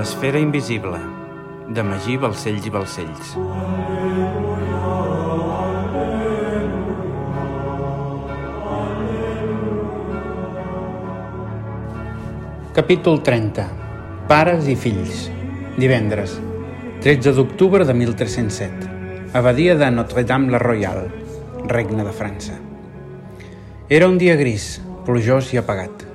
l'esfera invisible, de Magí Balcells i Balcells. Capítol 30. Pares i fills. Divendres, 13 d'octubre de 1307. Abadia de Notre-Dame-la-Royale, Regne de França. Era un dia gris, plujós i apagat.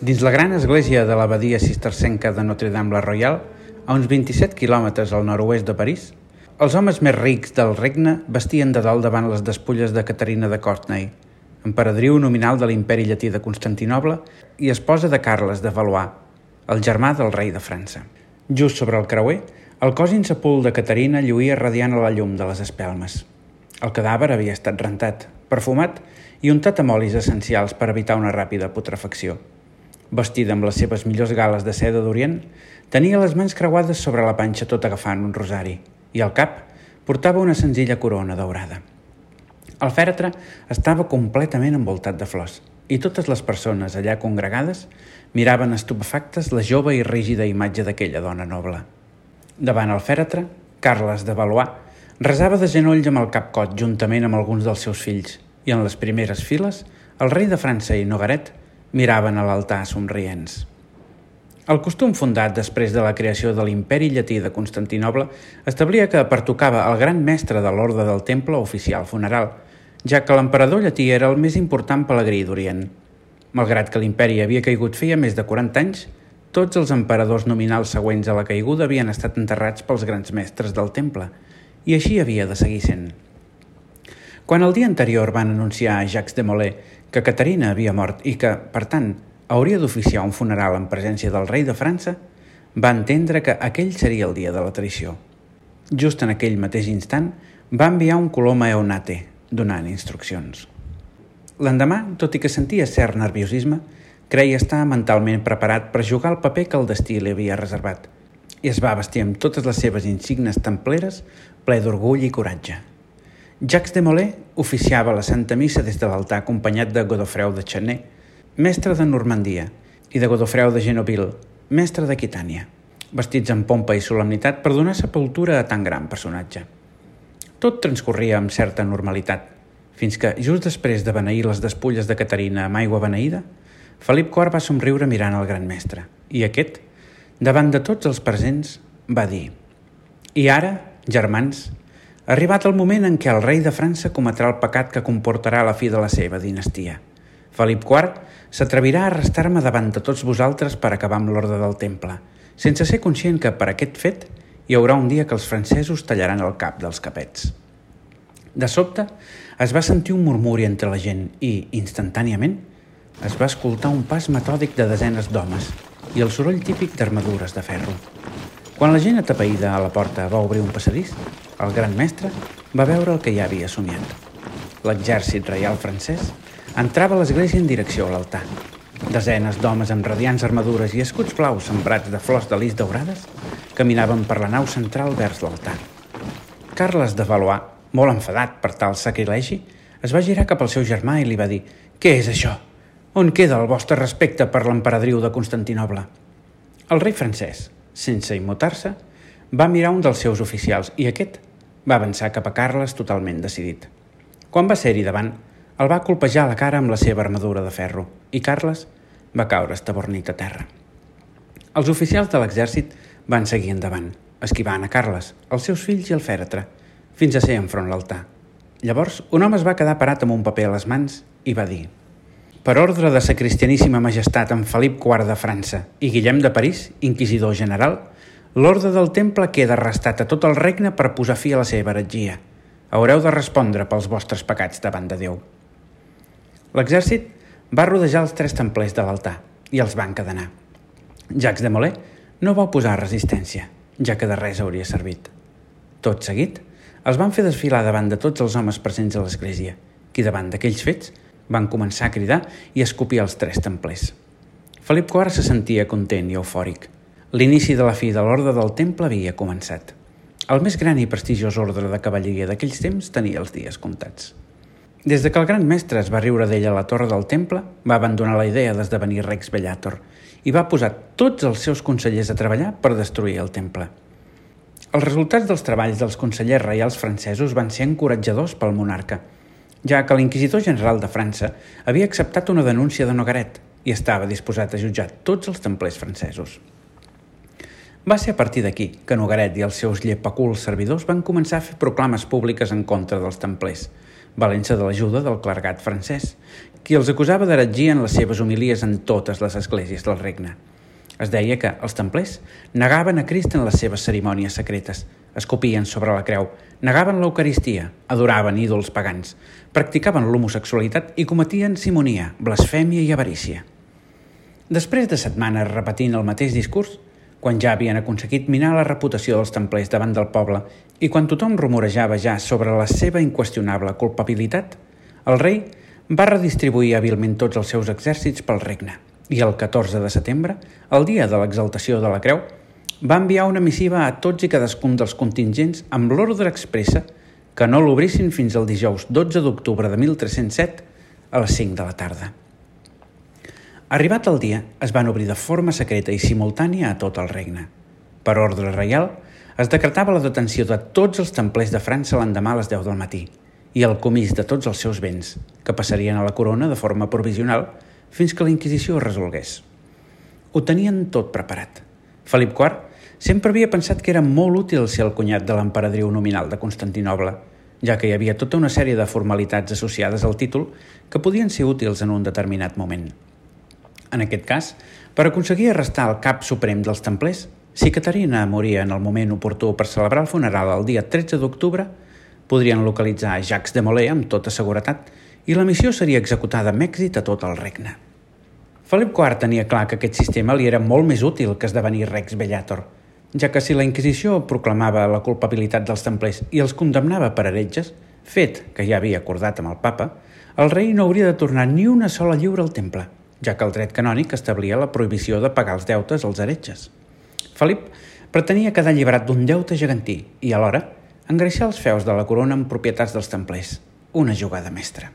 Dins la gran església de l'abadia cistercenca de Notre-Dame-la-Royale, a uns 27 quilòmetres al nord-oest de París, els homes més rics del regne vestien de dalt davant les despulles de Caterina de Courtenay, emperadriu nominal de l'imperi llatí de Constantinoble i esposa de Carles de Valois, el germà del rei de França. Just sobre el creuer, el cos insepult de Caterina lluïa radiant a la llum de les espelmes. El cadàver havia estat rentat, perfumat i untat amb olis essencials per evitar una ràpida putrefacció. Vestida amb les seves millors gales de seda d'Orient, tenia les mans creuades sobre la panxa tot agafant un rosari i al cap portava una senzilla corona daurada. El fèretre estava completament envoltat de flors i totes les persones allà congregades miraven estupefactes la jove i rígida imatge d'aquella dona noble. Davant el fèretre, Carles de Valois resava de genolls amb el cap cot juntament amb alguns dels seus fills i en les primeres files el rei de França i Nogaret miraven a l'altar somrients. El costum fundat després de la creació de l'imperi llatí de Constantinoble establia que pertocava al gran mestre de l'ordre del temple oficial funeral, ja que l'emperador llatí era el més important pelegrí d'Orient. Malgrat que l'imperi havia caigut feia més de 40 anys, tots els emperadors nominals següents a la caiguda havien estat enterrats pels grans mestres del temple, i així havia de seguir sent. Quan el dia anterior van anunciar a Jacques de Molay que Caterina havia mort i que, per tant, hauria d'oficiar un funeral en presència del rei de França, va entendre que aquell seria el dia de la traïció. Just en aquell mateix instant, va enviar un colom a Eunate, donant instruccions. L'endemà, tot i que sentia cert nerviosisme, creia estar mentalment preparat per jugar el paper que el destí li havia reservat i es va vestir amb totes les seves insignes templeres ple d'orgull i coratge. Jacques de Molay oficiava la Santa Missa des de l'altar acompanyat de Godofreu de Chanay, mestre de Normandia, i de Godofreu de Genoville, mestre d'Aquitània, vestits amb pompa i solemnitat per donar sepultura a tan gran personatge. Tot transcorria amb certa normalitat, fins que, just després de beneir les despulles de Caterina amb aigua beneïda, Felip IV va somriure mirant el gran mestre, i aquest, davant de tots els presents, va dir «I ara, germans, arribat el moment en què el rei de França cometrà el pecat que comportarà la fi de la seva dinastia. Felip IV s'atrevirà a arrestar-me davant de tots vosaltres per acabar amb l'ordre del temple, sense ser conscient que per aquest fet hi haurà un dia que els francesos tallaran el cap dels capets. De sobte, es va sentir un murmuri entre la gent i, instantàniament, es va escoltar un pas metòdic de desenes d'homes i el soroll típic d'armadures de ferro. Quan la gent atapeïda a la porta va obrir un passadís, el gran mestre va veure el que ja havia somiat. L'exèrcit reial francès entrava a l'església en direcció a l'altar. Desenes d'homes amb radiants armadures i escuts blaus sembrats de flors de lis daurades caminaven per la nau central vers l'altar. Carles de Valois, molt enfadat per tal sacrilegi, es va girar cap al seu germà i li va dir «Què és això? On queda el vostre respecte per l'emperadriu de Constantinoble?» El rei francès, sense immutar-se, va mirar un dels seus oficials i aquest va avançar cap a Carles totalment decidit. Quan va ser-hi davant, el va colpejar la cara amb la seva armadura de ferro i Carles va caure estabornit a terra. Els oficials de l'exèrcit van seguir endavant, esquivant a Carles, els seus fills i el fèretre, fins a ser enfront l'altar. Llavors, un home es va quedar parat amb un paper a les mans i va dir per ordre de sa cristianíssima majestat en Felip IV de França i Guillem de París, inquisidor general, l'ordre del temple queda arrestat a tot el regne per posar fi a la seva heretgia. Haureu de respondre pels vostres pecats davant de Déu. L'exèrcit va rodejar els tres templers de l'altar i els van cadenar. Jacques de Molay no va oposar resistència, ja que de res hauria servit. Tot seguit, els van fer desfilar davant de tots els homes presents a l'església, qui davant d'aquells fets van començar a cridar i a escopir els tres templers. Felip IV se sentia content i eufòric. L'inici de la fi de l'ordre del temple havia començat. El més gran i prestigiós ordre de cavalleria d'aquells temps tenia els dies comptats. Des de que el gran mestre es va riure d'ell a la torre del temple, va abandonar la idea d'esdevenir Rex Bellator i va posar tots els seus consellers a treballar per destruir el temple. Els resultats dels treballs dels consellers reials francesos van ser encoratjadors pel monarca, ja que l'inquisidor general de França havia acceptat una denúncia de Nogaret i estava disposat a jutjar tots els templers francesos. Va ser a partir d'aquí que Nogaret i els seus llepaculs servidors van començar a fer proclames públiques en contra dels templers – valent-se de l'ajuda del clergat francès, qui els acusava d'heretgia en les seves homilies en totes les esglésies del regne. Es deia que els templers negaven a Crist en les seves cerimònies secretes, escopien sobre la creu, negaven l'Eucaristia, adoraven ídols pagans, practicaven l'homosexualitat i cometien simonia, blasfèmia i avarícia. Després de setmanes repetint el mateix discurs, quan ja havien aconseguit minar la reputació dels templers davant del poble i quan tothom rumorejava ja sobre la seva inqüestionable culpabilitat, el rei va redistribuir hàbilment tots els seus exèrcits pel regne i el 14 de setembre, el dia de l'exaltació de la creu, va enviar una missiva a tots i cadascun dels contingents amb l'ordre expressa que no l'obrissin fins al dijous 12 d'octubre de 1307 a les 5 de la tarda. Arribat el dia, es van obrir de forma secreta i simultània a tot el regne. Per ordre reial, es decretava la detenció de tots els templers de França l'endemà a les 10 del matí i el comís de tots els seus béns, que passarien a la corona de forma provisional fins que la Inquisició resolgués. Ho tenien tot preparat. Felip IV sempre havia pensat que era molt útil ser el cunyat de l'emperadriu nominal de Constantinoble, ja que hi havia tota una sèrie de formalitats associades al títol que podien ser útils en un determinat moment. En aquest cas, per aconseguir arrestar el cap suprem dels templers, si Caterina moria en el moment oportú per celebrar el funeral el dia 13 d'octubre, podrien localitzar Jacques de Molay amb tota seguretat i la missió seria executada amb èxit a tot el regne. Felip IV tenia clar que aquest sistema li era molt més útil que esdevenir Rex Bellator, ja que si la Inquisició proclamava la culpabilitat dels templers i els condemnava per heretges, fet que ja havia acordat amb el papa, el rei no hauria de tornar ni una sola lliure al temple – ja que el dret canònic establia la prohibició de pagar els deutes als heretges. Felip pretenia quedar alliberat d'un deute gegantí i, alhora, engreixar els feus de la corona amb propietats dels templers. Una jugada mestra.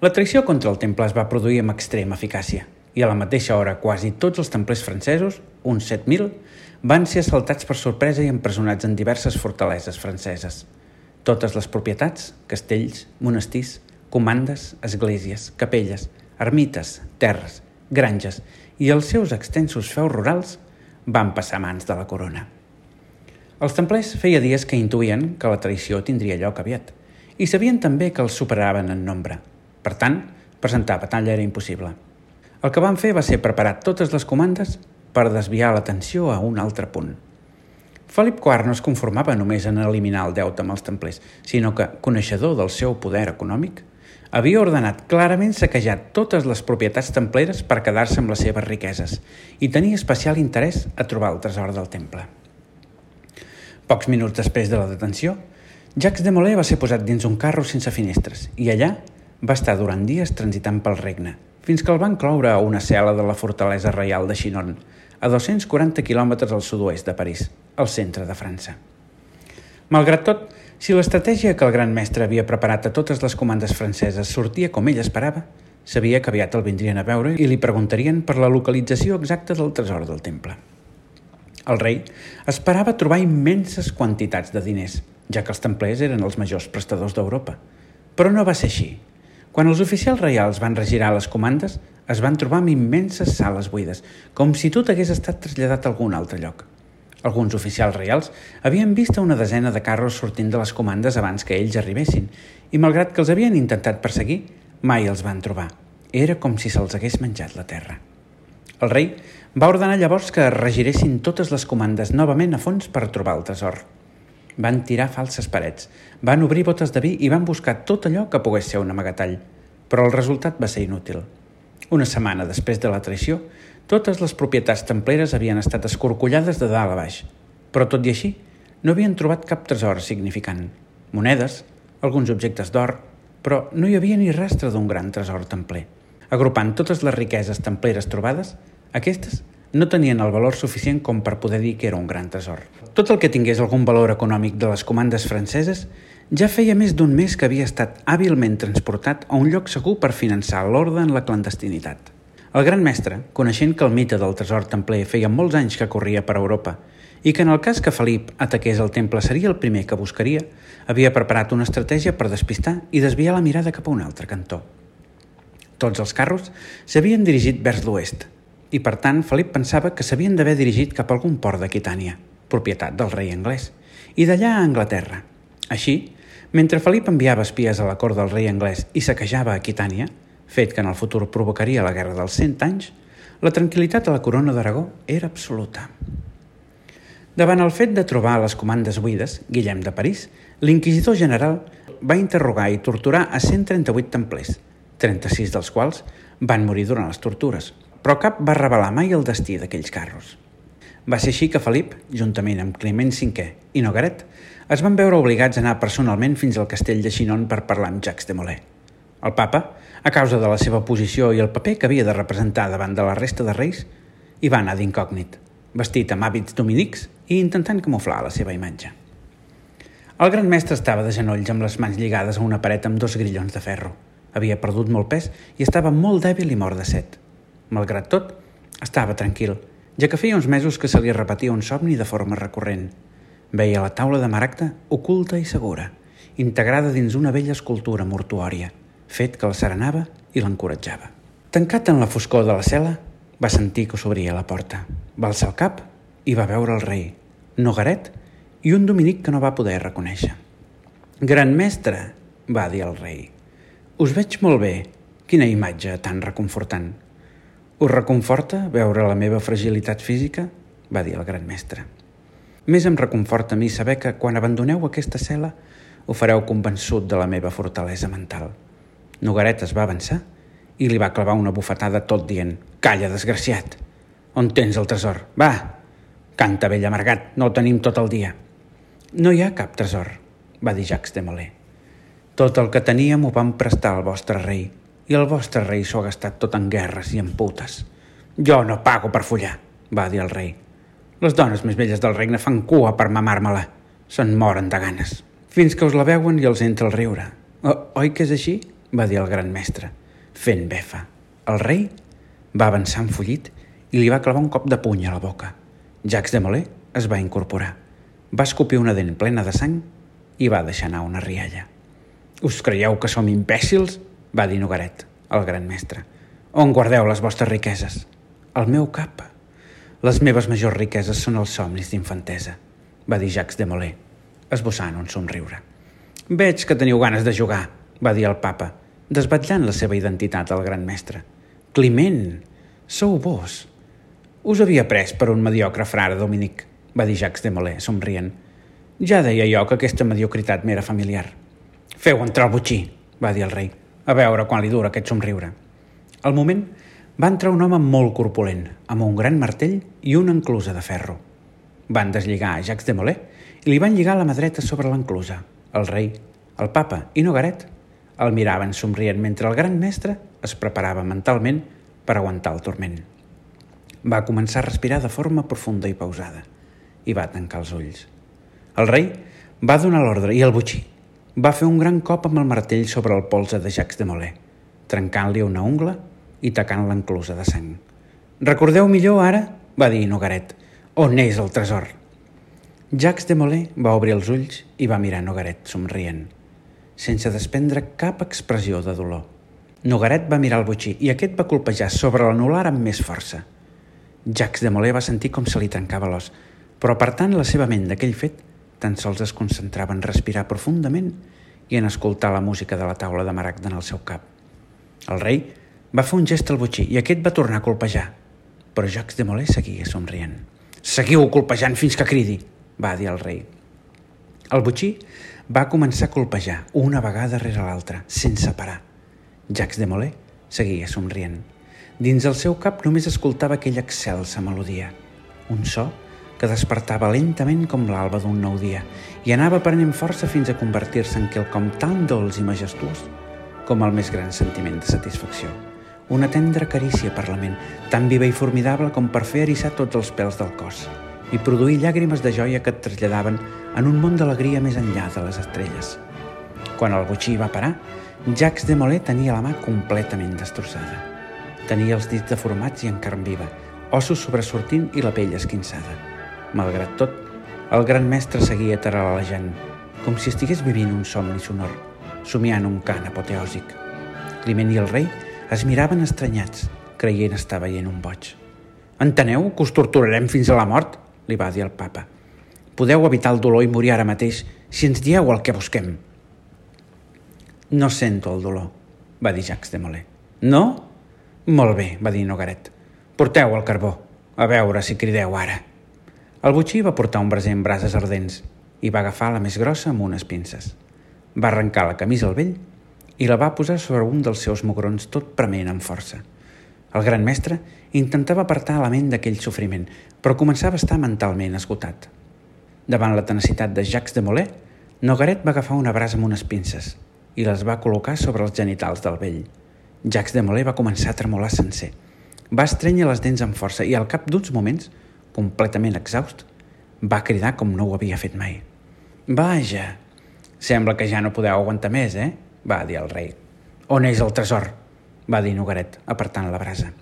La traïció contra el temple es va produir amb extrema eficàcia i a la mateixa hora quasi tots els templers francesos, uns 7.000, van ser assaltats per sorpresa i empresonats en diverses fortaleses franceses. Totes les propietats, castells, monestirs, comandes, esglésies, capelles, ermites, terres, granges i els seus extensos feus rurals van passar mans de la corona. Els templers feia dies que intuïen que la traïció tindria lloc aviat i sabien també que els superaven en nombre. Per tant, presentar batalla era impossible. El que van fer va ser preparar totes les comandes per desviar l'atenció a un altre punt. Felip IV no es conformava només en eliminar el deute amb els templers, sinó que, coneixedor del seu poder econòmic, havia ordenat clarament saquejar totes les propietats templeres per quedar-se amb les seves riqueses i tenia especial interès a trobar el tresor del temple. Pocs minuts després de la detenció, Jacques de Molay va ser posat dins un carro sense finestres i allà va estar durant dies transitant pel regne, fins que el van cloure a una cel·la de la fortalesa reial de Chinon, a 240 quilòmetres al sud-oest de París, al centre de França. Malgrat tot, si l'estratègia que el gran mestre havia preparat a totes les comandes franceses sortia com ell esperava, sabia que aviat el vindrien a veure i li preguntarien per la localització exacta del tresor del temple. El rei esperava trobar immenses quantitats de diners, ja que els templers eren els majors prestadors d'Europa. Però no va ser així. Quan els oficials reials van regirar les comandes, es van trobar amb immenses sales buides, com si tot hagués estat traslladat a algun altre lloc. Alguns oficials reials havien vist una desena de carros sortint de les comandes abans que ells arribessin i, malgrat que els havien intentat perseguir, mai els van trobar. Era com si se'ls hagués menjat la terra. El rei va ordenar llavors que regiressin totes les comandes novament a fons per trobar el tresor. Van tirar falses parets, van obrir botes de vi i van buscar tot allò que pogués ser un amagatall, però el resultat va ser inútil. Una setmana després de la traïció, totes les propietats templeres havien estat escorcollades de dalt a baix, però tot i així no havien trobat cap tresor significant. Monedes, alguns objectes d'or, però no hi havia ni rastre d'un gran tresor templer. Agrupant totes les riqueses templeres trobades, aquestes no tenien el valor suficient com per poder dir que era un gran tresor. Tot el que tingués algun valor econòmic de les comandes franceses Ja feia més d'un mes que havia estat hàbilment transportat a un lloc segur per finançar l'ordre en la clandestinitat. El gran mestre, coneixent que el mite del tresor templer feia molts anys que corria per Europa i que en el cas que Felip ataqués el temple seria el primer que buscaria, havia preparat una estratègia per despistar i desviar la mirada cap a un altre cantó. Tots els carros s'havien dirigit vers l'oest i, per tant, Felip pensava que s'havien d'haver dirigit cap a algun port d'Aquitània, propietat del rei anglès, i d'allà a Anglaterra. Així, mentre Felip enviava espies a la cort del rei anglès i saquejava Aquitània, fet que en el futur provocaria la Guerra dels Cent anys, la tranquil·litat a la corona d'Aragó era absoluta. Davant el fet de trobar les comandes buides, Guillem de París, l'inquisidor general va interrogar i torturar a 138 templers, 36 dels quals van morir durant les tortures, però cap va revelar mai el destí d'aquells carros. Va ser així que Felip, juntament amb Climent V i Nogaret, es van veure obligats a anar personalment fins al castell de Chinon per parlar amb Jacques de Molay. El papa, a causa de la seva posició i el paper que havia de representar davant de la resta de reis, hi va anar d'incògnit, vestit amb hàbits dominics i intentant camuflar la seva imatge. El gran mestre estava de genolls amb les mans lligades a una paret amb dos grillons de ferro. Havia perdut molt pes i estava molt dèbil i mort de set. Malgrat tot, estava tranquil ja que feia uns mesos que se li repetia un somni de forma recurrent. Veia la taula de maracta oculta i segura, integrada dins una vella escultura mortuòria, fet que el serenava i l'encoratjava. Tancat en la foscor de la cel·la, va sentir que s'obria la porta. Va alçar el cap i va veure el rei, Nogaret i un dominic que no va poder reconèixer. «Gran mestre», va dir el rei, «us veig molt bé. Quina imatge tan reconfortant». Us reconforta veure la meva fragilitat física? va dir el gran mestre. Més em reconforta a mi saber que quan abandoneu aquesta cel·la ho fareu convençut de la meva fortalesa mental. Nogaret es va avançar i li va clavar una bufetada tot dient «Calla, desgraciat! On tens el tresor? Va! Canta, vell amargat, no el tenim tot el dia». «No hi ha cap tresor», va dir Jacques de Molay. «Tot el que teníem ho vam prestar al vostre rei i el vostre rei s'ho ha gastat tot en guerres i en putes. Jo no pago per follar, va dir el rei. Les dones més velles del regne fan cua per mamar-me-la. Se'n moren de ganes. Fins que us la veuen i els entra el riure. O, oi que és així? Va dir el gran mestre, fent befa. El rei va avançar enfollit i li va clavar un cop de puny a la boca. Jacques de Molay es va incorporar. Va escopir una dent plena de sang i va deixar anar una rialla. Us creieu que som imbècils? va dir Nogaret, el gran mestre. On guardeu les vostres riqueses? Al meu cap. Les meves majors riqueses són els somnis d'infantesa, va dir Jacques de Molay, esbossant un somriure. Veig que teniu ganes de jugar, va dir el papa, desbatllant la seva identitat al gran mestre. Climent, sou vos. Us havia pres per un mediocre frare dominic, va dir Jacques de Molay, somrient. Ja deia jo que aquesta mediocritat m'era familiar. Feu entrar el butxí, va dir el rei. A veure quan li dura aquest somriure. Al moment va entrar un home molt corpulent, amb un gran martell i una enclusa de ferro. Van deslligar a Jacques de Molay i li van lligar la mà dreta sobre l'enclusa. El rei, el papa i Nogaret el miraven somrient mentre el gran mestre es preparava mentalment per aguantar el torment. Va començar a respirar de forma profunda i pausada i va tancar els ulls. El rei va donar l'ordre i el butxí va fer un gran cop amb el martell sobre el polze de Jacques de Molay, trencant-li una ungla i tacant l'enclusa de sang. Recordeu millor ara? va dir Nogaret. On és el tresor? Jacques de Molay va obrir els ulls i va mirar Nogaret, somrient, sense desprendre cap expressió de dolor. Nogaret va mirar el butxí i aquest va colpejar sobre l'anular amb més força. Jacques de Molay va sentir com se li trencava l'os, però apartant la seva ment d'aquell fet, tan sols es concentrava en respirar profundament i en escoltar la música de la taula de maragda en el seu cap. El rei va fer un gest al butxí i aquest va tornar a colpejar, però Jacques de Molay seguia somrient. Seguiu colpejant fins que cridi, va dir el rei. El butxí va començar a colpejar una vegada rere l'altra, sense parar. Jacques de Molay seguia somrient. Dins el seu cap només escoltava aquella excelsa melodia, un so que despertava lentament com l'alba d'un nou dia i anava prenent força fins a convertir-se en quelcom tan dolç i majestuós com el més gran sentiment de satisfacció. Una tendra carícia per la ment, tan viva i formidable com per fer erissar tots els pèls del cos i produir llàgrimes de joia que et traslladaven en un món d'alegria més enllà de les estrelles. Quan el botxí va parar, Jacques de Molay tenia la mà completament destrossada. Tenia els dits deformats i en carn viva, ossos sobresortint i la pell esquinçada. Malgrat tot, el gran mestre seguia taralejant, com si estigués vivint un somni sonor, somiant un cant apoteòsic. Climent i el rei es miraven estranyats, creient estar veient un boig. Enteneu que us torturarem fins a la mort? li va dir el papa. Podeu evitar el dolor i morir ara mateix si ens dieu el que busquem. No sento el dolor, va dir Jacques de Molay. No? Molt bé, va dir Nogaret. Porteu el carbó, a veure si crideu ara. El botxí va portar un braser amb brases ardents i va agafar la més grossa amb unes pinces. Va arrencar la camisa al vell i la va posar sobre un dels seus mugrons tot prement amb força. El gran mestre intentava apartar la ment d'aquell sofriment, però començava a estar mentalment esgotat. Davant la tenacitat de Jacques de Molay, Nogaret va agafar una brasa amb unes pinces i les va col·locar sobre els genitals del vell. Jacques de Molay va començar a tremolar sencer. Va estrènyer les dents amb força i al cap d'uns moments, completament exhaust, va cridar com no ho havia fet mai. Vaja, sembla que ja no podeu aguantar més, eh? va dir el rei. On és el tresor? va dir Nogaret, apartant la brasa.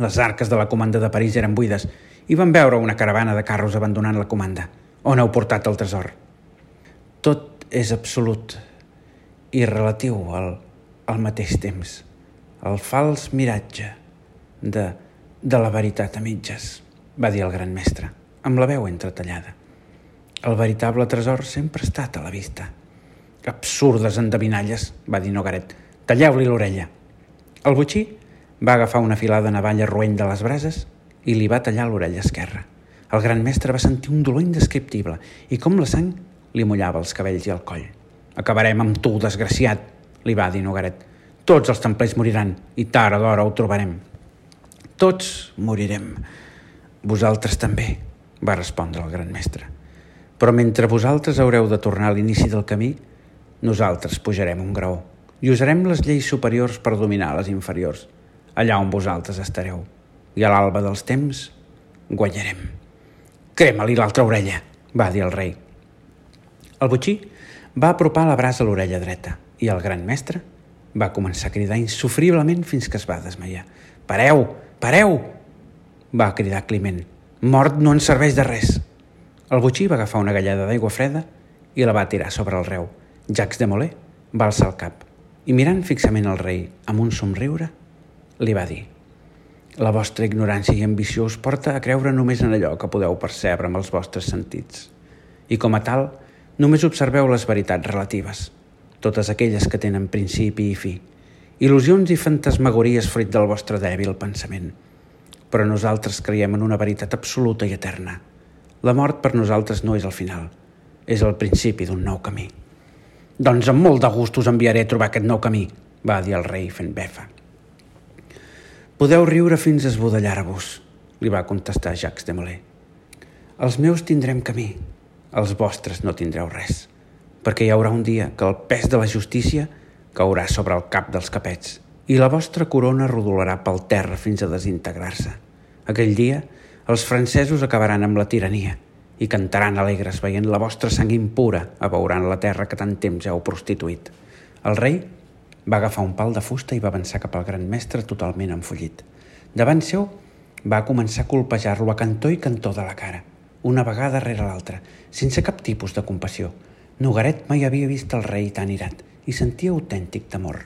Les arques de la comanda de París eren buides i van veure una caravana de carros abandonant la comanda – on heu portat el tresor? Tot és absolut i relatiu al, al mateix temps. El fals miratge de, de la veritat a mitges, va dir el gran mestre, amb la veu entretallada. El veritable tresor sempre ha estat a la vista. Absurdes endevinalles, va dir Nogaret. Talleu-li l'orella. El botxí va agafar una filada navalla roent de les brases i li va tallar l'orella esquerra. El gran mestre va sentir un dolor indescriptible i com la sang li mullava els cabells i el coll. Acabarem amb tu, desgraciat, li va dir Nogaret. Tots els templers moriran i tard o d'hora ho trobarem. Tots morirem. Vosaltres també, va respondre el gran mestre. Però mentre vosaltres haureu de tornar a l'inici del camí, nosaltres pujarem un graó i usarem les lleis superiors per dominar les inferiors, allà on vosaltres estareu. I a l'alba dels temps guanyarem. Crema-li l'altra orella, va dir el rei. El botxí va apropar la brasa a l'orella dreta i el gran mestre va començar a cridar insufriblement fins que es va desmaiar. Pareu! Pareu! va cridar Climent. Mort no ens serveix de res. El botxí va agafar una gallada d'aigua freda i la va tirar sobre el reu. Jacques de Molay va alçar el cap i mirant fixament el rei amb un somriure, li va dir la vostra ignorància i ambició us porta a creure només en allò que podeu percebre amb els vostres sentits. I com a tal, només observeu les veritats relatives, totes aquelles que tenen principi i fi, il·lusions i fantasmagories fruit del vostre dèbil pensament. Però nosaltres creiem en una veritat absoluta i eterna. La mort per nosaltres no és el final, és el principi d'un nou camí. Doncs amb molt de gust us enviaré a trobar aquest nou camí, va dir el rei fent befa. Podeu riure fins a esbudellar-vos, li va contestar Jacques de Molay. Els meus tindrem camí, els vostres no tindreu res, perquè hi haurà un dia que el pes de la justícia caurà sobre el cap dels capets i la vostra corona rodolarà pel terra fins a desintegrar-se. Aquell dia, els francesos acabaran amb la tirania i cantaran alegres veient la vostra sang impura abeurant la terra que tant temps heu prostituït. El rei va agafar un pal de fusta i va avançar cap al gran mestre totalment enfollit. Davant seu va començar a colpejar-lo a cantó i cantó de la cara, una vegada rere l'altra, sense cap tipus de compassió. Nogaret mai havia vist el rei tan irat i sentia autèntic temor.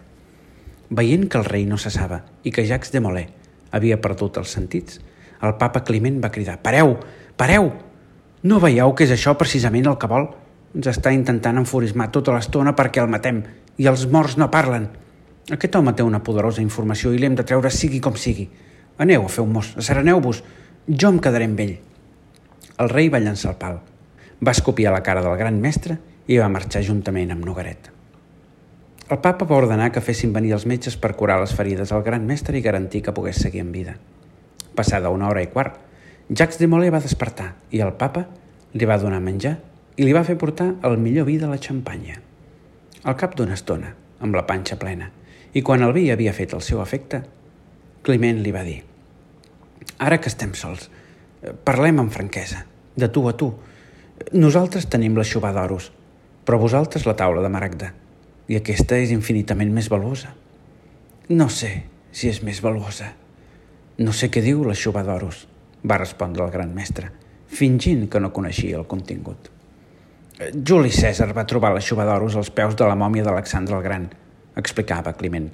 Veient que el rei no cessava i que Jacques de Molay havia perdut els sentits, el papa Climent va cridar «Pareu! Pareu! No veieu que és això precisament el que vol? Ens està intentant enfurismar tota l'estona perquè el matem i els morts no parlen. Aquest home té una poderosa informació i l'hem de treure sigui com sigui. Aneu a fer un mos, assereneu-vos, jo em quedaré amb ell. El rei va llançar el pal, va escopir a la cara del gran mestre i va marxar juntament amb Nogaret. El papa va ordenar que fessin venir els metges per curar les ferides al gran mestre i garantir que pogués seguir en vida. Passada una hora i quart, Jacques de Molay va despertar i el papa li va donar menjar i li va fer portar el millor vi de la xampanya. Al cap d'una estona, amb la panxa plena, i quan el vi havia fet el seu efecte, Climent li va dir «Ara que estem sols, parlem amb franquesa, de tu a tu. Nosaltres tenim l'aixuvar d'oros, però vosaltres la taula de maragda. i aquesta és infinitament més valuosa. No sé si és més valuosa. No sé què diu la d'Oros, va respondre el gran mestre, fingint que no coneixia el contingut. Juli César va trobar la d'Oros als peus de la mòmia d'Alexandre el Gran, explicava Climent.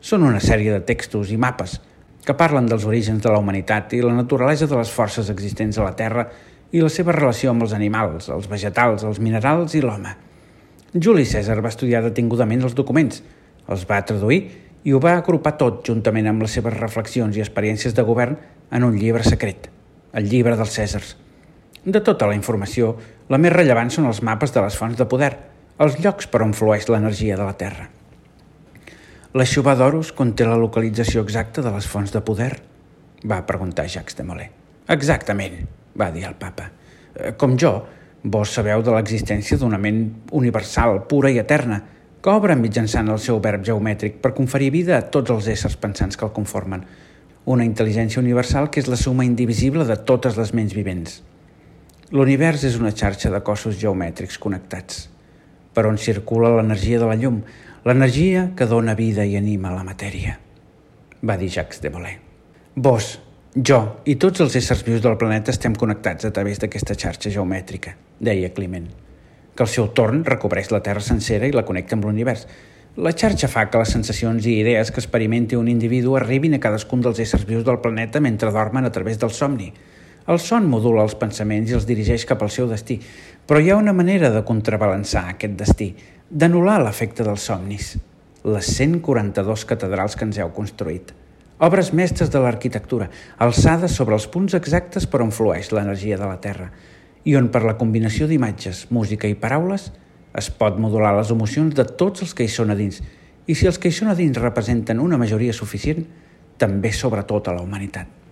Són una sèrie de textos i mapes que parlen dels orígens de la humanitat i la naturalesa de les forces existents a la Terra i la seva relació amb els animals, els vegetals, els minerals i l'home. Juli César va estudiar detingudament els documents, els va traduir i ho va agrupar tot juntament amb les seves reflexions i experiències de govern en un llibre secret, el llibre dels Cèsars. De tota la informació, la més rellevant són els mapes de les fonts de poder, els llocs per on flueix l'energia de la Terra. La Xubà d'Oros conté la localització exacta de les fonts de poder? Va preguntar Jacques de Molay. Exactament, va dir el papa. Eh, com jo, vos sabeu de l'existència d'una ment universal, pura i eterna, que obre mitjançant el seu verb geomètric per conferir vida a tots els éssers pensants que el conformen. Una intel·ligència universal que és la suma indivisible de totes les ments vivents. L'univers és una xarxa de cossos geomètrics connectats, per on circula l'energia de la llum, l'energia que dona vida i anima la matèria, va dir Jacques de Molay. Vos, jo i tots els éssers vius del planeta estem connectats a través d'aquesta xarxa geomètrica, deia Climent, que al seu torn recobreix la Terra sencera i la connecta amb l'univers. La xarxa fa que les sensacions i idees que experimenti un individu arribin a cadascun dels éssers vius del planeta mentre dormen a través del somni. El son modula els pensaments i els dirigeix cap al seu destí, però hi ha una manera de contrabalançar aquest destí, d'anul·lar l'efecte dels somnis, les 142 catedrals que ens heu construït. Obres mestres de l'arquitectura, alçades sobre els punts exactes per on flueix l'energia de la Terra i on per la combinació d'imatges, música i paraules es pot modular les emocions de tots els que hi són a dins i si els que hi són a dins representen una majoria suficient, també sobretot a la humanitat.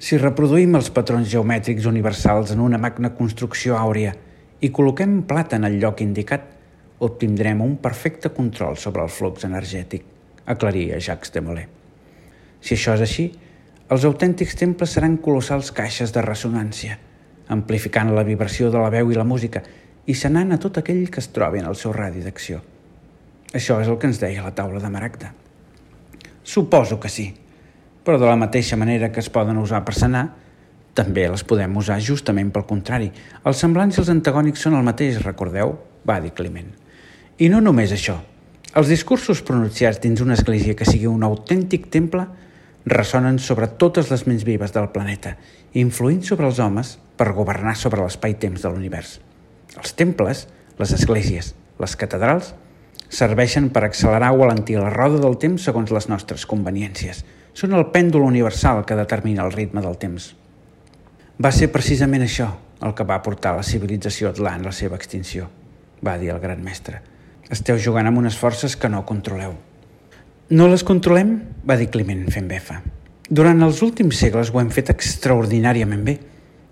Si reproduïm els patrons geomètrics universals en una magna construcció àurea i col·loquem plata en el lloc indicat, obtindrem un perfecte control sobre el flux energètic, aclaria Jacques de Molay. Si això és així, els autèntics temples seran colossals caixes de ressonància, amplificant la vibració de la veu i la música i sanant a tot aquell que es trobi en el seu radi d'acció. Això és el que ens deia la taula de Maragda. Suposo que sí, però de la mateixa manera que es poden usar per sanar, també les podem usar justament pel contrari. Els semblants i els antagònics són el mateix, recordeu? va dir Climent. I no només això. Els discursos pronunciats dins una església que sigui un autèntic temple ressonen sobre totes les ments vives del planeta, influint sobre els homes per governar sobre l'espai-temps de l'univers. Els temples, les esglésies, les catedrals, serveixen per accelerar o alentir la roda del temps segons les nostres conveniències. Són el pèndol universal que determina el ritme del temps. Va ser precisament això el que va portar la civilització atlant la seva extinció, va dir el gran mestre. Esteu jugant amb unes forces que no controleu. No les controlem? va dir Climent fent befa. Durant els últims segles ho hem fet extraordinàriament bé.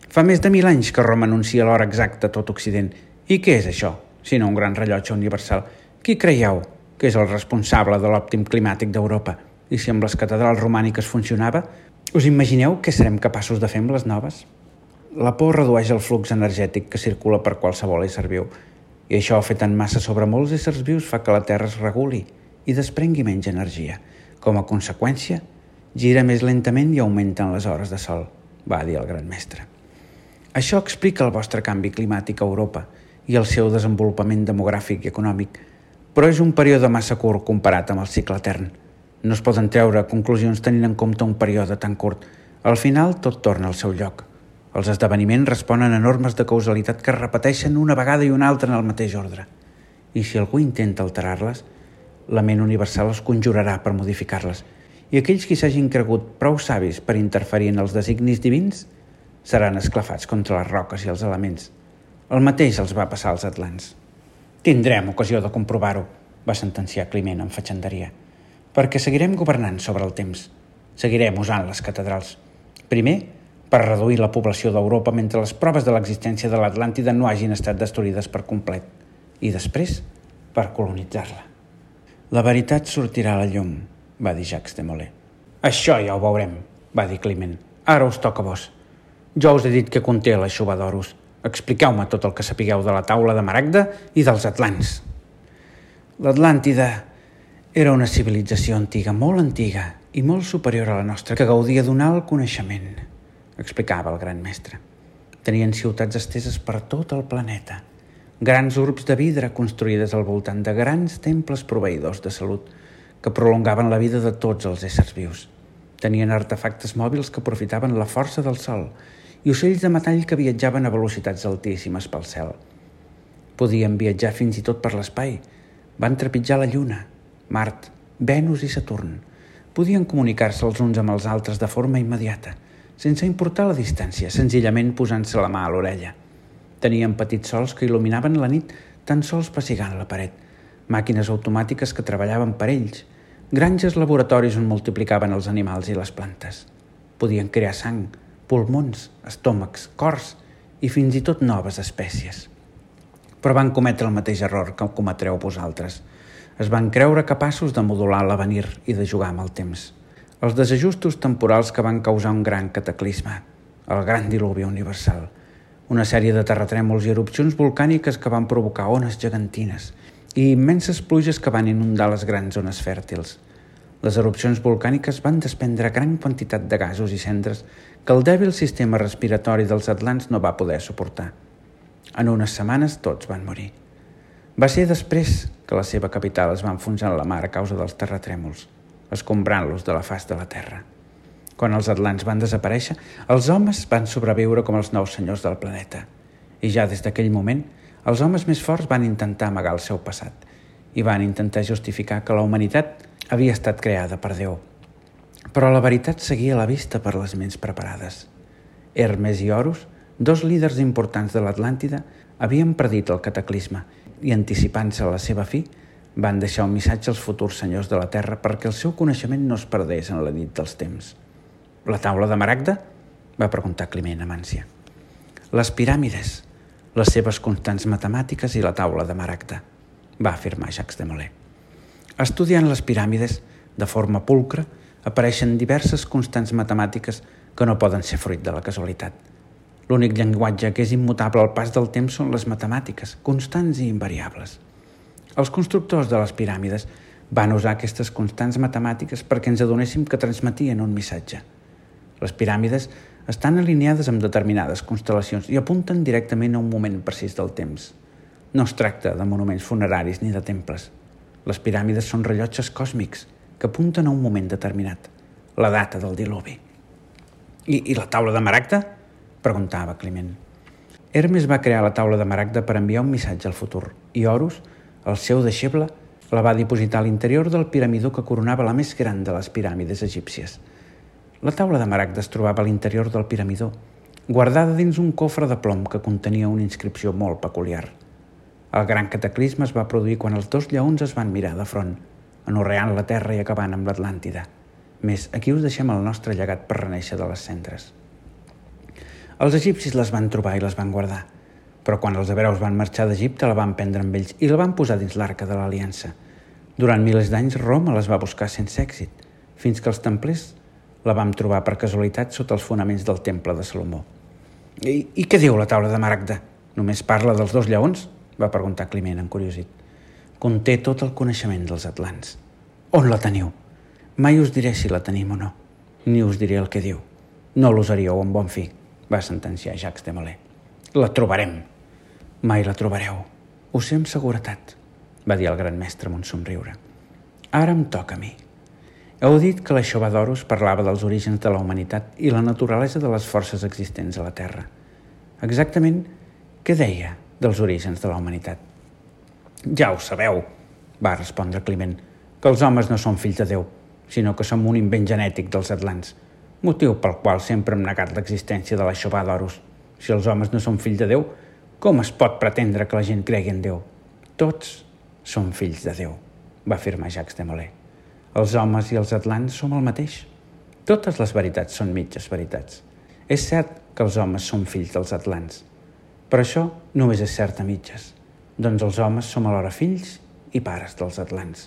Fa més de mil anys que Roma anuncia l'hora exacta a tot Occident. I què és això, sinó un gran rellotge universal? Qui creieu que és el responsable de l'òptim climàtic d'Europa? I si amb les catedrals romàniques funcionava, us imagineu què serem capaços de fer amb les noves? La por redueix el flux energètic que circula per qualsevol ésser viu i això, fet en massa sobre molts éssers vius, fa que la Terra es reguli i desprengui menys energia. Com a conseqüència, gira més lentament i augmenten les hores de sol, va dir el gran mestre. Això explica el vostre canvi climàtic a Europa i el seu desenvolupament demogràfic i econòmic, però és un període massa curt comparat amb el cicle etern. No es poden treure conclusions tenint en compte un període tan curt. Al final tot torna al seu lloc. Els esdeveniments responen a normes de causalitat que es repeteixen una vegada i una altra en el mateix ordre. I si algú intenta alterar-les, la ment universal els conjurarà per modificar-les. I aquells qui s'hagin cregut prou savis per interferir en els designis divins seran esclafats contra les roques i els elements. El mateix els va passar als atlants. Tindrem ocasió de comprovar-ho, va sentenciar Climent amb fatxenderia, perquè seguirem governant sobre el temps. Seguirem usant les catedrals. Primer, per reduir la població d'Europa mentre les proves de l'existència de l'Atlàntida no hagin estat destruïdes per complet, i després per colonitzar-la. La veritat sortirà a la llum, va dir Jacques de Molay. Això ja ho veurem, va dir Climent. Ara us toca a vos. Jo us he dit que conté la xuva d'oros. Expliqueu-me tot el que sapigueu de la taula de Maragda i dels atlants. L'Atlàntida era una civilització antiga, molt antiga i molt superior a la nostra, que gaudia d'un alt coneixement, explicava el gran mestre. Tenien ciutats esteses per tot el planeta, grans urbs de vidre construïdes al voltant de grans temples proveïdors de salut que prolongaven la vida de tots els éssers vius. Tenien artefactes mòbils que aprofitaven la força del sol i ocells de metall que viatjaven a velocitats altíssimes pel cel. Podien viatjar fins i tot per l'espai. Van trepitjar la Lluna, Mart, Venus i Saturn. Podien comunicar-se els uns amb els altres de forma immediata, sense importar la distància, senzillament posant-se la mà a l'orella. Tenien petits sols que il·luminaven la nit tan sols pessigant la paret, màquines automàtiques que treballaven per ells, granges laboratoris on multiplicaven els animals i les plantes. Podien crear sang, pulmons, estómacs, cors i fins i tot noves espècies. Però van cometre el mateix error que cometreu vosaltres. Es van creure capaços de modular l'avenir i de jugar amb el temps. Els desajustos temporals que van causar un gran cataclisme, el gran diluvi universal, una sèrie de terratrèmols i erupcions volcàniques que van provocar ones gegantines i immenses pluges que van inundar les grans zones fèrtils – les erupcions volcàniques van desprendre gran quantitat de gasos i cendres que el dèbil sistema respiratori dels atlants no va poder suportar. En unes setmanes tots van morir. Va ser després que la seva capital es va enfonsar en la mar a causa dels terratrèmols, escombrant-los de la faç de la Terra. Quan els atlants van desaparèixer, els homes van sobreviure com els nous senyors del planeta. I ja des d'aquell moment, els homes més forts van intentar amagar el seu passat i van intentar justificar que la humanitat havia estat creada per Déu. Però la veritat seguia a la vista per les ments preparades. Hermes i Horus, dos líders importants de l'Atlàntida, havien predit el cataclisme i, anticipant-se a la seva fi, van deixar un missatge als futurs senyors de la Terra perquè el seu coneixement no es perdés en la nit dels temps. La taula de Maragda? va preguntar Climent Amància. Les piràmides, les seves constants matemàtiques i la taula de Maragda, va afirmar Jacques de Molay. Estudiant les piràmides, de forma pulcra, apareixen diverses constants matemàtiques que no poden ser fruit de la casualitat. L'únic llenguatge que és immutable al pas del temps són les matemàtiques, constants i invariables. Els constructors de les piràmides van usar aquestes constants matemàtiques perquè ens adonéssim que transmetien un missatge. Les piràmides estan alineades amb determinades constel·lacions i apunten directament a un moment precís del temps. No es tracta de monuments funeraris ni de temples. Les piràmides són rellotges còsmics que apunten a un moment determinat, la data del diluvi. I, i la taula de Maragda? Preguntava Climent. Hermes va crear la taula de Maragda per enviar un missatge al futur i Horus, el seu deixeble, la va dipositar a l'interior del piramidó que coronava la més gran de les piràmides egípcies. La taula de Maragda es trobava a l'interior del piramidó, guardada dins un cofre de plom que contenia una inscripció molt peculiar – el gran cataclisme es va produir quan els dos lleons es van mirar de front, anorreant la terra i acabant amb l'Atlàntida. Més, aquí us deixem el nostre llegat per reneixer de les cendres. Els egipcis les van trobar i les van guardar, però quan els hebreus van marxar d'Egipte la van prendre amb ells i la van posar dins l'arca de l'Aliança. Durant milers d'anys Roma les va buscar sense èxit, fins que els templers la vam trobar per casualitat sota els fonaments del temple de Salomó. I, i què diu la taula de Maragda? Només parla dels dos lleons? va preguntar Climent, encuriosit. Conté tot el coneixement dels atlants. On la teniu? Mai us diré si la tenim o no. Ni us diré el que diu. No l'usaríeu en bon fi, va sentenciar Jacques de Molay. La trobarem. Mai la trobareu. Ho sé amb seguretat, va dir el gran mestre amb un somriure. Ara em toca a mi. Heu dit que la d'Horus parlava dels orígens de la humanitat i la naturalesa de les forces existents a la Terra. Exactament què deia dels orígens de la humanitat. Ja ho sabeu, va respondre Climent, que els homes no són fills de Déu, sinó que som un invent genètic dels atlants, motiu pel qual sempre hem negat l'existència de la xovà d'Horus. Si els homes no són fills de Déu, com es pot pretendre que la gent cregui en Déu? Tots som fills de Déu, va afirmar Jacques de Molay. Els homes i els atlants som el mateix. Totes les veritats són mitges veritats. És cert que els homes són fills dels atlants, però això només és cert a mitges, doncs els homes som alhora fills i pares dels atlants.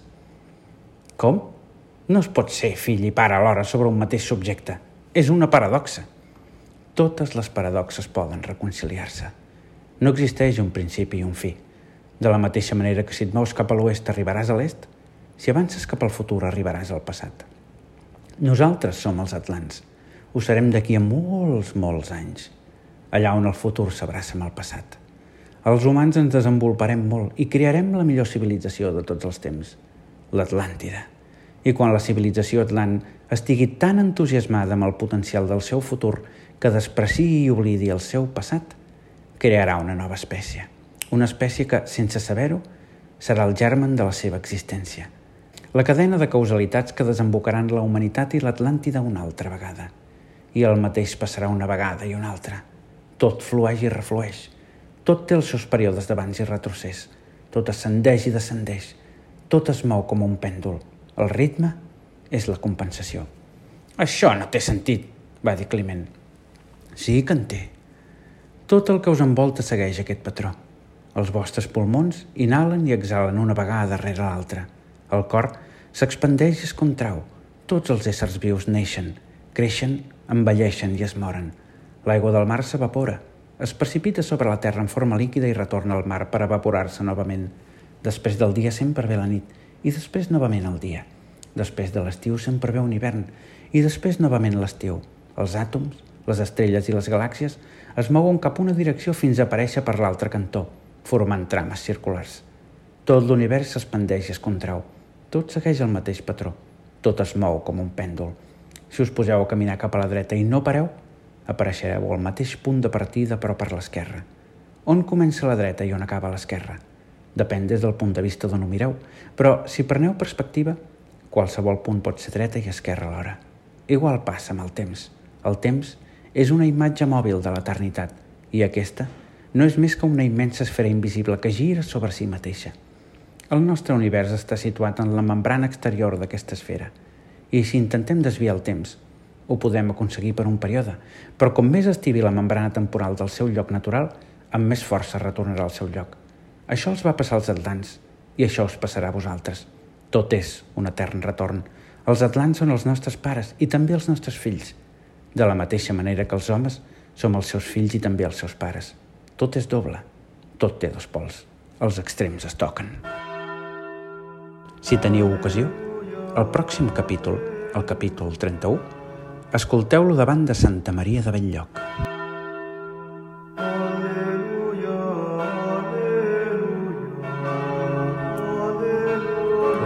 Com? No es pot ser fill i pare alhora sobre un mateix subjecte. És una paradoxa. Totes les paradoxes poden reconciliar-se. No existeix un principi i un fi. De la mateixa manera que si et mous cap a l'oest arribaràs a l'est, si avances cap al futur arribaràs al passat. Nosaltres som els atlants. Ho serem d'aquí a molts, molts anys. Allà on el futur s'abraça amb el passat. Els humans ens desenvoluparem molt i crearem la millor civilització de tots els temps, l'Atlàntida. I quan la civilització atlant estigui tan entusiasmada amb el potencial del seu futur que despreciï i oblidi el seu passat, crearà una nova espècie. Una espècie que, sense saber-ho, serà el germen de la seva existència. La cadena de causalitats que desembocaran la humanitat i l'Atlàntida una altra vegada. I el mateix passarà una vegada i una altra. Tot flueix i reflueix. Tot té els seus períodes d'abans i retrocés. Tot ascendeix i descendeix. Tot es mou com un pèndol el ritme és la compensació. Això no té sentit, va dir Climent. Sí que en té. Tot el que us envolta segueix aquest patró. Els vostres pulmons inhalen i exhalen una vegada darrere l'altra. El cor s'expandeix i es contrau. Tots els éssers vius neixen, creixen, envelleixen i es moren. L'aigua del mar s'evapora, es precipita sobre la terra en forma líquida i retorna al mar per evaporar-se novament. Després del dia sempre ve la nit i després novament el dia. Després de l'estiu sempre ve un hivern i després novament l'estiu. Els àtoms, les estrelles i les galàxies es mouen cap una direcció fins a aparèixer per l'altre cantó, formant trames circulars. Tot l'univers s'expandeix i es contrau. Tot segueix el mateix patró. Tot es mou com un pèndol. Si us poseu a caminar cap a la dreta i no pareu, apareixereu al mateix punt de partida però per l'esquerra. On comença la dreta i on acaba l'esquerra? Depèn des del punt de vista d'on ho mireu, però si preneu perspectiva, qualsevol punt pot ser dreta i esquerra alhora. Igual passa amb el temps. El temps és una imatge mòbil de l'eternitat i aquesta no és més que una immensa esfera invisible que gira sobre si mateixa. El nostre univers està situat en la membrana exterior d'aquesta esfera i si intentem desviar el temps, ho podem aconseguir per un període, però com més estivi la membrana temporal del seu lloc natural, amb més força retornarà al seu lloc. Això els va passar als atlants i això us passarà a vosaltres. Tot és un etern retorn. Els atlants són els nostres pares i també els nostres fills. De la mateixa manera que els homes som els seus fills i també els seus pares. Tot és doble. Tot té dos pols. Els extrems es toquen. Si teniu ocasió, el pròxim capítol, el capítol 31, escolteu-lo davant de Santa Maria de Belllloc.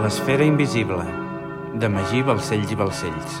L'esfera invisible, de Magí Balcells i Balcells.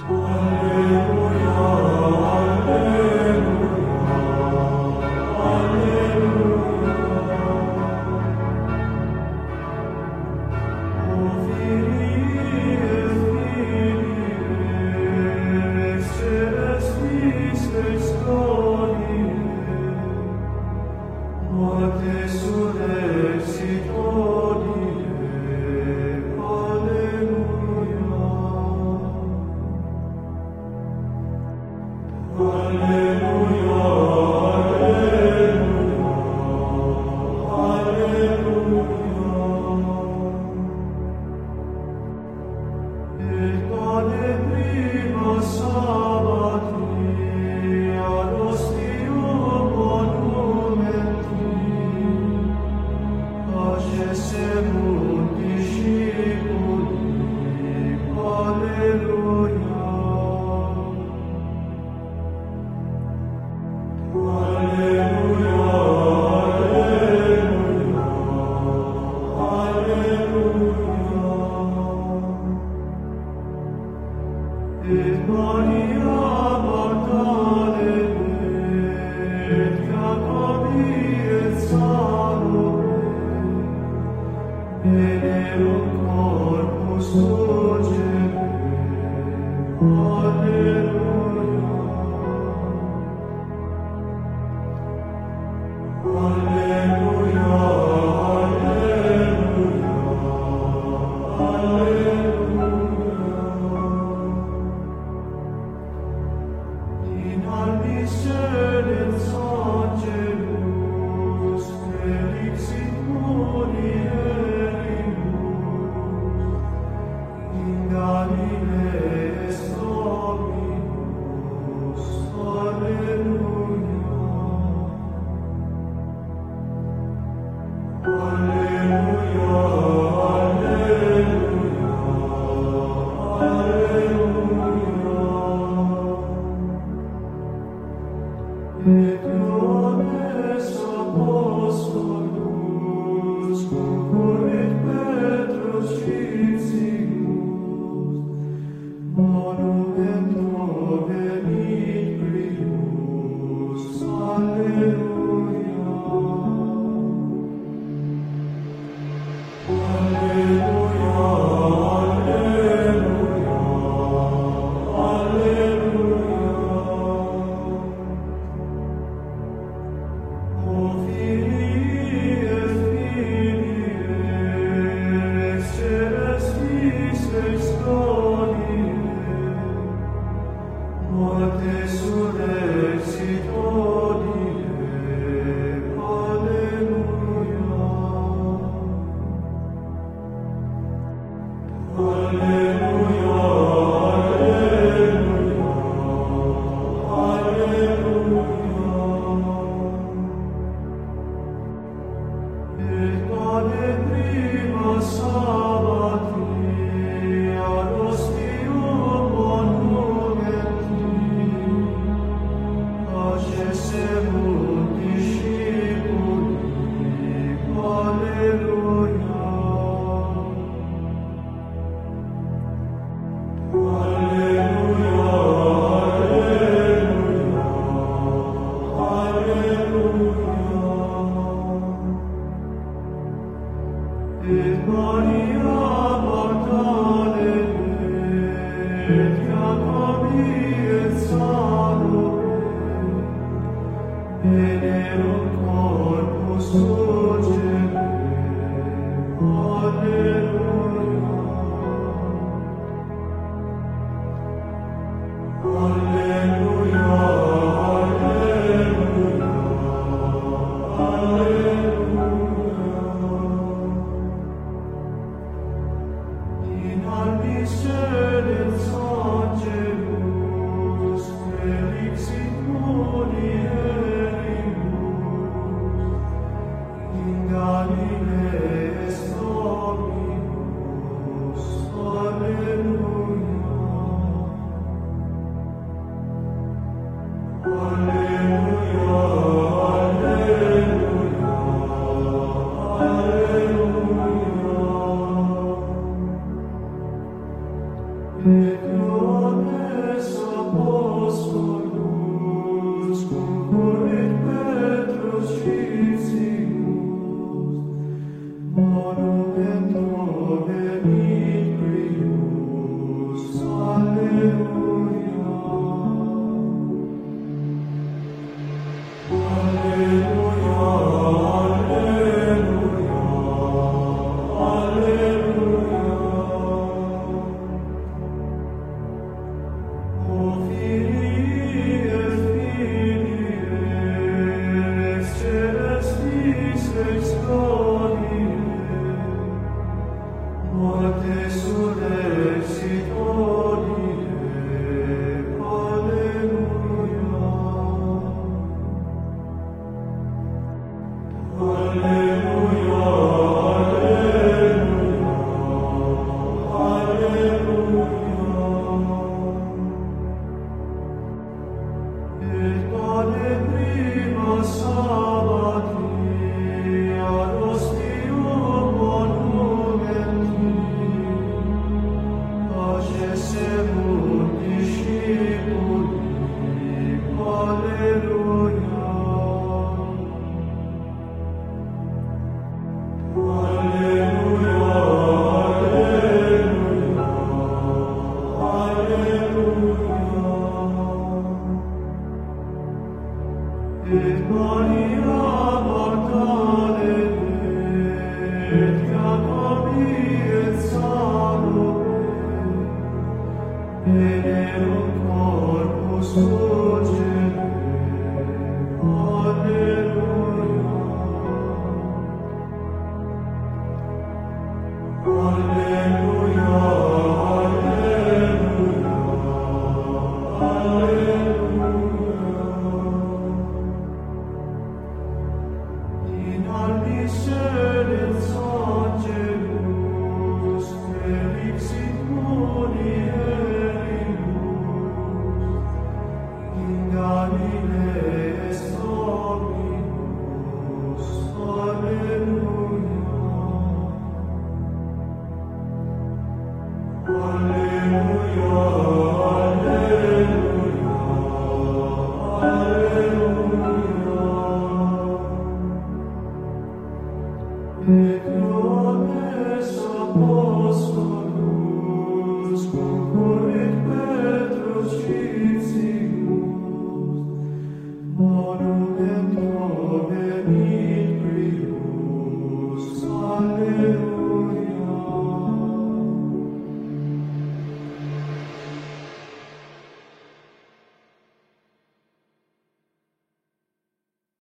Alleluia.